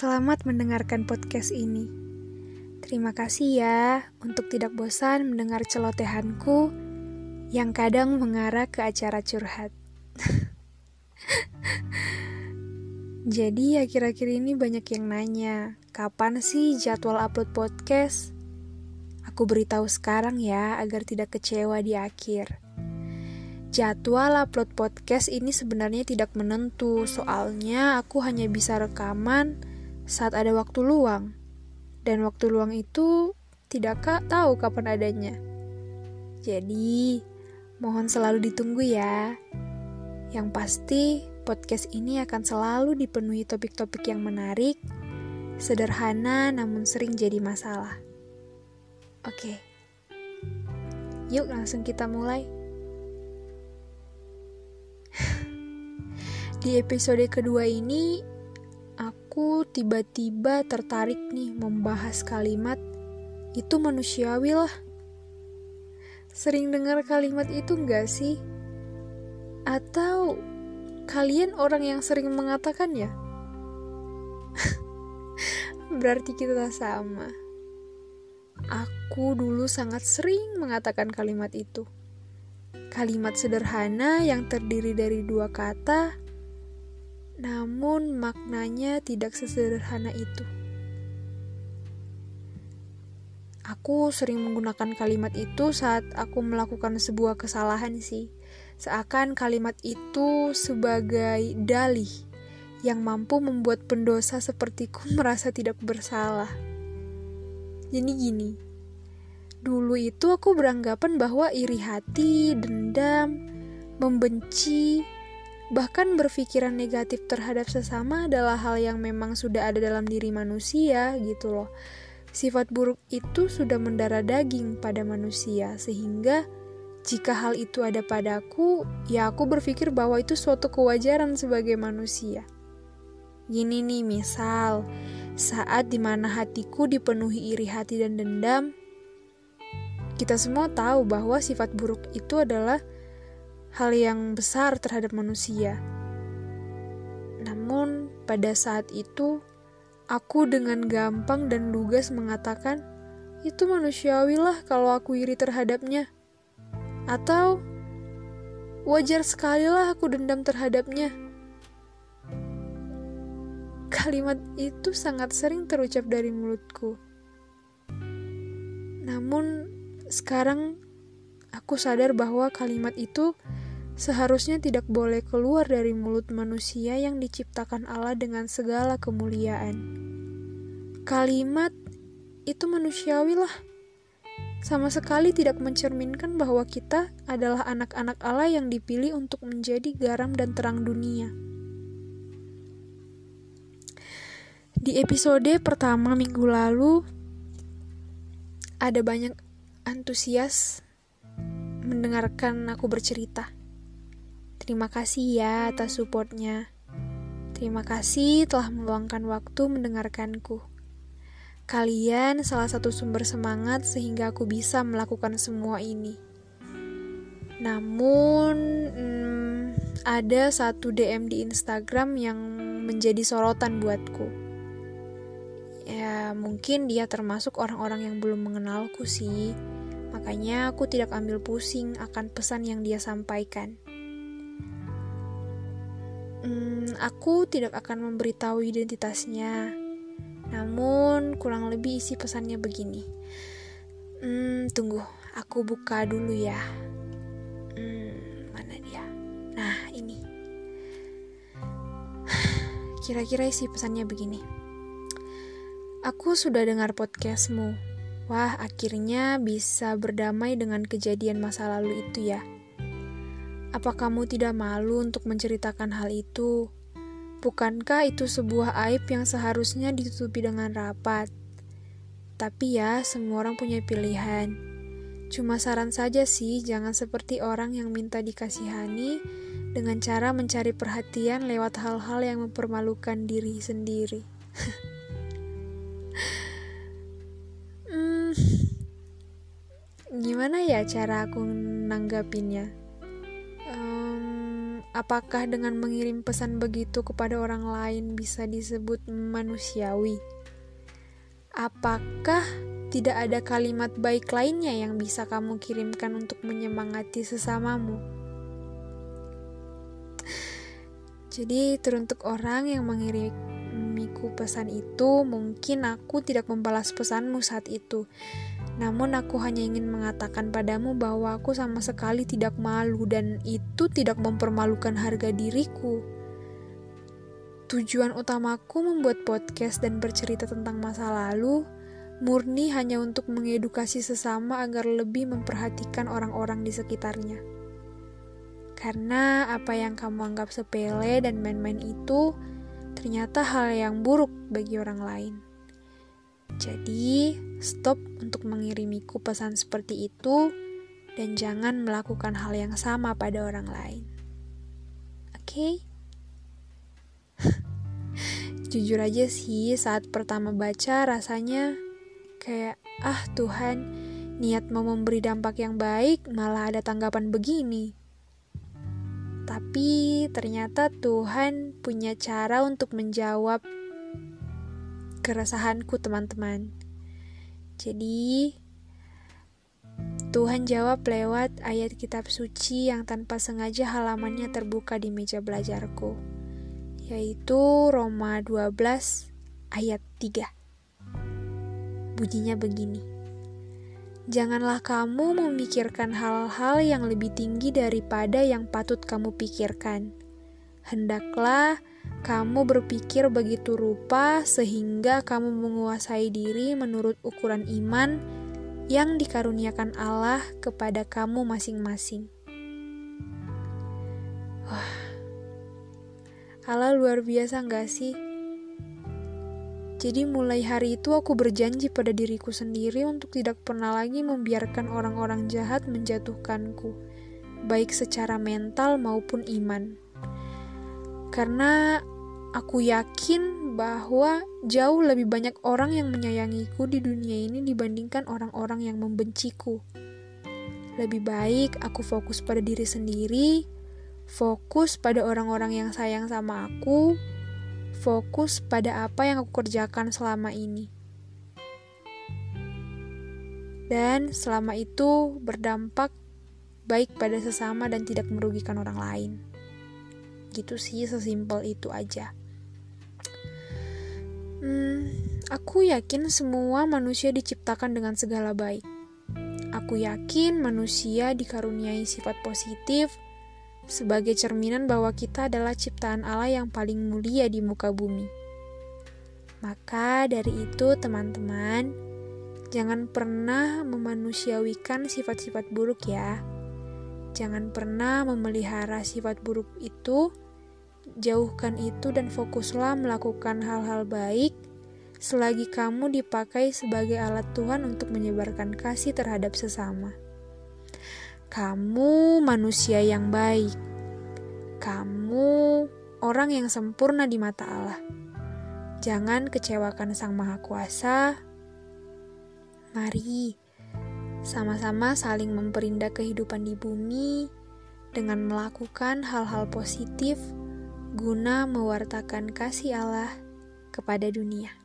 Selamat mendengarkan podcast ini. Terima kasih ya untuk tidak bosan mendengar celotehanku yang kadang mengarah ke acara curhat. Jadi akhir-akhir ini banyak yang nanya, kapan sih jadwal upload podcast? Aku beritahu sekarang ya agar tidak kecewa di akhir. Jadwal upload podcast ini sebenarnya tidak menentu, soalnya aku hanya bisa rekaman saat ada waktu luang. Dan waktu luang itu tidak kak tahu kapan adanya. Jadi, mohon selalu ditunggu ya. Yang pasti, podcast ini akan selalu dipenuhi topik-topik yang menarik, sederhana namun sering jadi masalah. Oke, yuk langsung kita mulai. Di episode kedua ini, aku tiba-tiba tertarik nih membahas kalimat itu manusiawi lah. Sering dengar kalimat itu enggak sih? Atau kalian orang yang sering mengatakannya? Berarti kita sama. Aku dulu sangat sering mengatakan kalimat itu. Kalimat sederhana yang terdiri dari dua kata namun maknanya tidak sesederhana itu. Aku sering menggunakan kalimat itu saat aku melakukan sebuah kesalahan sih. Seakan kalimat itu sebagai dalih yang mampu membuat pendosa sepertiku merasa tidak bersalah. Jadi gini, dulu itu aku beranggapan bahwa iri hati, dendam, membenci, Bahkan berpikiran negatif terhadap sesama adalah hal yang memang sudah ada dalam diri manusia gitu loh. Sifat buruk itu sudah mendarah daging pada manusia sehingga jika hal itu ada padaku, ya aku berpikir bahwa itu suatu kewajaran sebagai manusia. Gini nih misal, saat di mana hatiku dipenuhi iri hati dan dendam, kita semua tahu bahwa sifat buruk itu adalah hal yang besar terhadap manusia. Namun, pada saat itu aku dengan gampang dan lugas mengatakan, "Itu manusiawi lah kalau aku iri terhadapnya." Atau, "Wajar sekali lah aku dendam terhadapnya." Kalimat itu sangat sering terucap dari mulutku. Namun, sekarang aku sadar bahwa kalimat itu seharusnya tidak boleh keluar dari mulut manusia yang diciptakan Allah dengan segala kemuliaan. Kalimat itu manusiawi lah. Sama sekali tidak mencerminkan bahwa kita adalah anak-anak Allah yang dipilih untuk menjadi garam dan terang dunia. Di episode pertama minggu lalu, ada banyak antusias mendengarkan aku bercerita. Terima kasih ya atas supportnya. Terima kasih telah meluangkan waktu mendengarkanku. Kalian salah satu sumber semangat sehingga aku bisa melakukan semua ini. Namun, hmm, ada satu DM di Instagram yang menjadi sorotan buatku. Ya, mungkin dia termasuk orang-orang yang belum mengenalku sih. Makanya aku tidak ambil pusing akan pesan yang dia sampaikan. Aku tidak akan memberitahu identitasnya. Namun, kurang lebih isi pesannya begini. Hmm, tunggu, aku buka dulu ya. Hmm, mana dia? Nah, ini. Kira-kira isi pesannya begini. Aku sudah dengar podcastmu. Wah, akhirnya bisa berdamai dengan kejadian masa lalu itu ya. Apa kamu tidak malu untuk menceritakan hal itu? Bukankah itu sebuah aib yang seharusnya ditutupi dengan rapat? Tapi ya, semua orang punya pilihan. Cuma saran saja sih, jangan seperti orang yang minta dikasihani dengan cara mencari perhatian lewat hal-hal yang mempermalukan diri sendiri. hmm, gimana ya cara aku nanggapinnya? Apakah dengan mengirim pesan begitu kepada orang lain bisa disebut manusiawi? Apakah tidak ada kalimat baik lainnya yang bisa kamu kirimkan untuk menyemangati sesamamu? Jadi, teruntuk orang yang mengirimiku pesan itu, mungkin aku tidak membalas pesanmu saat itu. Namun aku hanya ingin mengatakan padamu bahwa aku sama sekali tidak malu dan itu tidak mempermalukan harga diriku. Tujuan utamaku membuat podcast dan bercerita tentang masa lalu murni hanya untuk mengedukasi sesama agar lebih memperhatikan orang-orang di sekitarnya. Karena apa yang kamu anggap sepele dan main-main itu ternyata hal yang buruk bagi orang lain. Jadi, stop untuk mengirimiku pesan seperti itu dan jangan melakukan hal yang sama pada orang lain. Oke? Okay? Jujur aja sih, saat pertama baca rasanya kayak, ah Tuhan, niat mau memberi dampak yang baik malah ada tanggapan begini. Tapi ternyata Tuhan punya cara untuk menjawab keresahanku teman-teman. Jadi, Tuhan jawab lewat ayat kitab suci yang tanpa sengaja halamannya terbuka di meja belajarku, yaitu Roma 12 ayat 3. Bunyinya begini. Janganlah kamu memikirkan hal-hal yang lebih tinggi daripada yang patut kamu pikirkan. Hendaklah kamu berpikir begitu rupa sehingga kamu menguasai diri menurut ukuran iman yang dikaruniakan Allah kepada kamu masing-masing. Wah, Allah luar biasa gak sih? Jadi mulai hari itu aku berjanji pada diriku sendiri untuk tidak pernah lagi membiarkan orang-orang jahat menjatuhkanku, baik secara mental maupun iman. Karena aku yakin bahwa jauh lebih banyak orang yang menyayangiku di dunia ini dibandingkan orang-orang yang membenciku. Lebih baik aku fokus pada diri sendiri, fokus pada orang-orang yang sayang sama aku, fokus pada apa yang aku kerjakan selama ini. Dan selama itu berdampak baik pada sesama dan tidak merugikan orang lain. Gitu sih, sesimpel itu aja. Hmm, aku yakin semua manusia diciptakan dengan segala baik. Aku yakin manusia dikaruniai sifat positif sebagai cerminan bahwa kita adalah ciptaan Allah yang paling mulia di muka bumi. Maka dari itu, teman-teman, jangan pernah memanusiawikan sifat-sifat buruk ya. Jangan pernah memelihara sifat buruk itu, jauhkan itu dan fokuslah melakukan hal-hal baik selagi kamu dipakai sebagai alat Tuhan untuk menyebarkan kasih terhadap sesama. Kamu manusia yang baik. Kamu orang yang sempurna di mata Allah. Jangan kecewakan Sang Maha Kuasa. Mari sama-sama saling memperindah kehidupan di bumi dengan melakukan hal-hal positif guna mewartakan kasih Allah kepada dunia.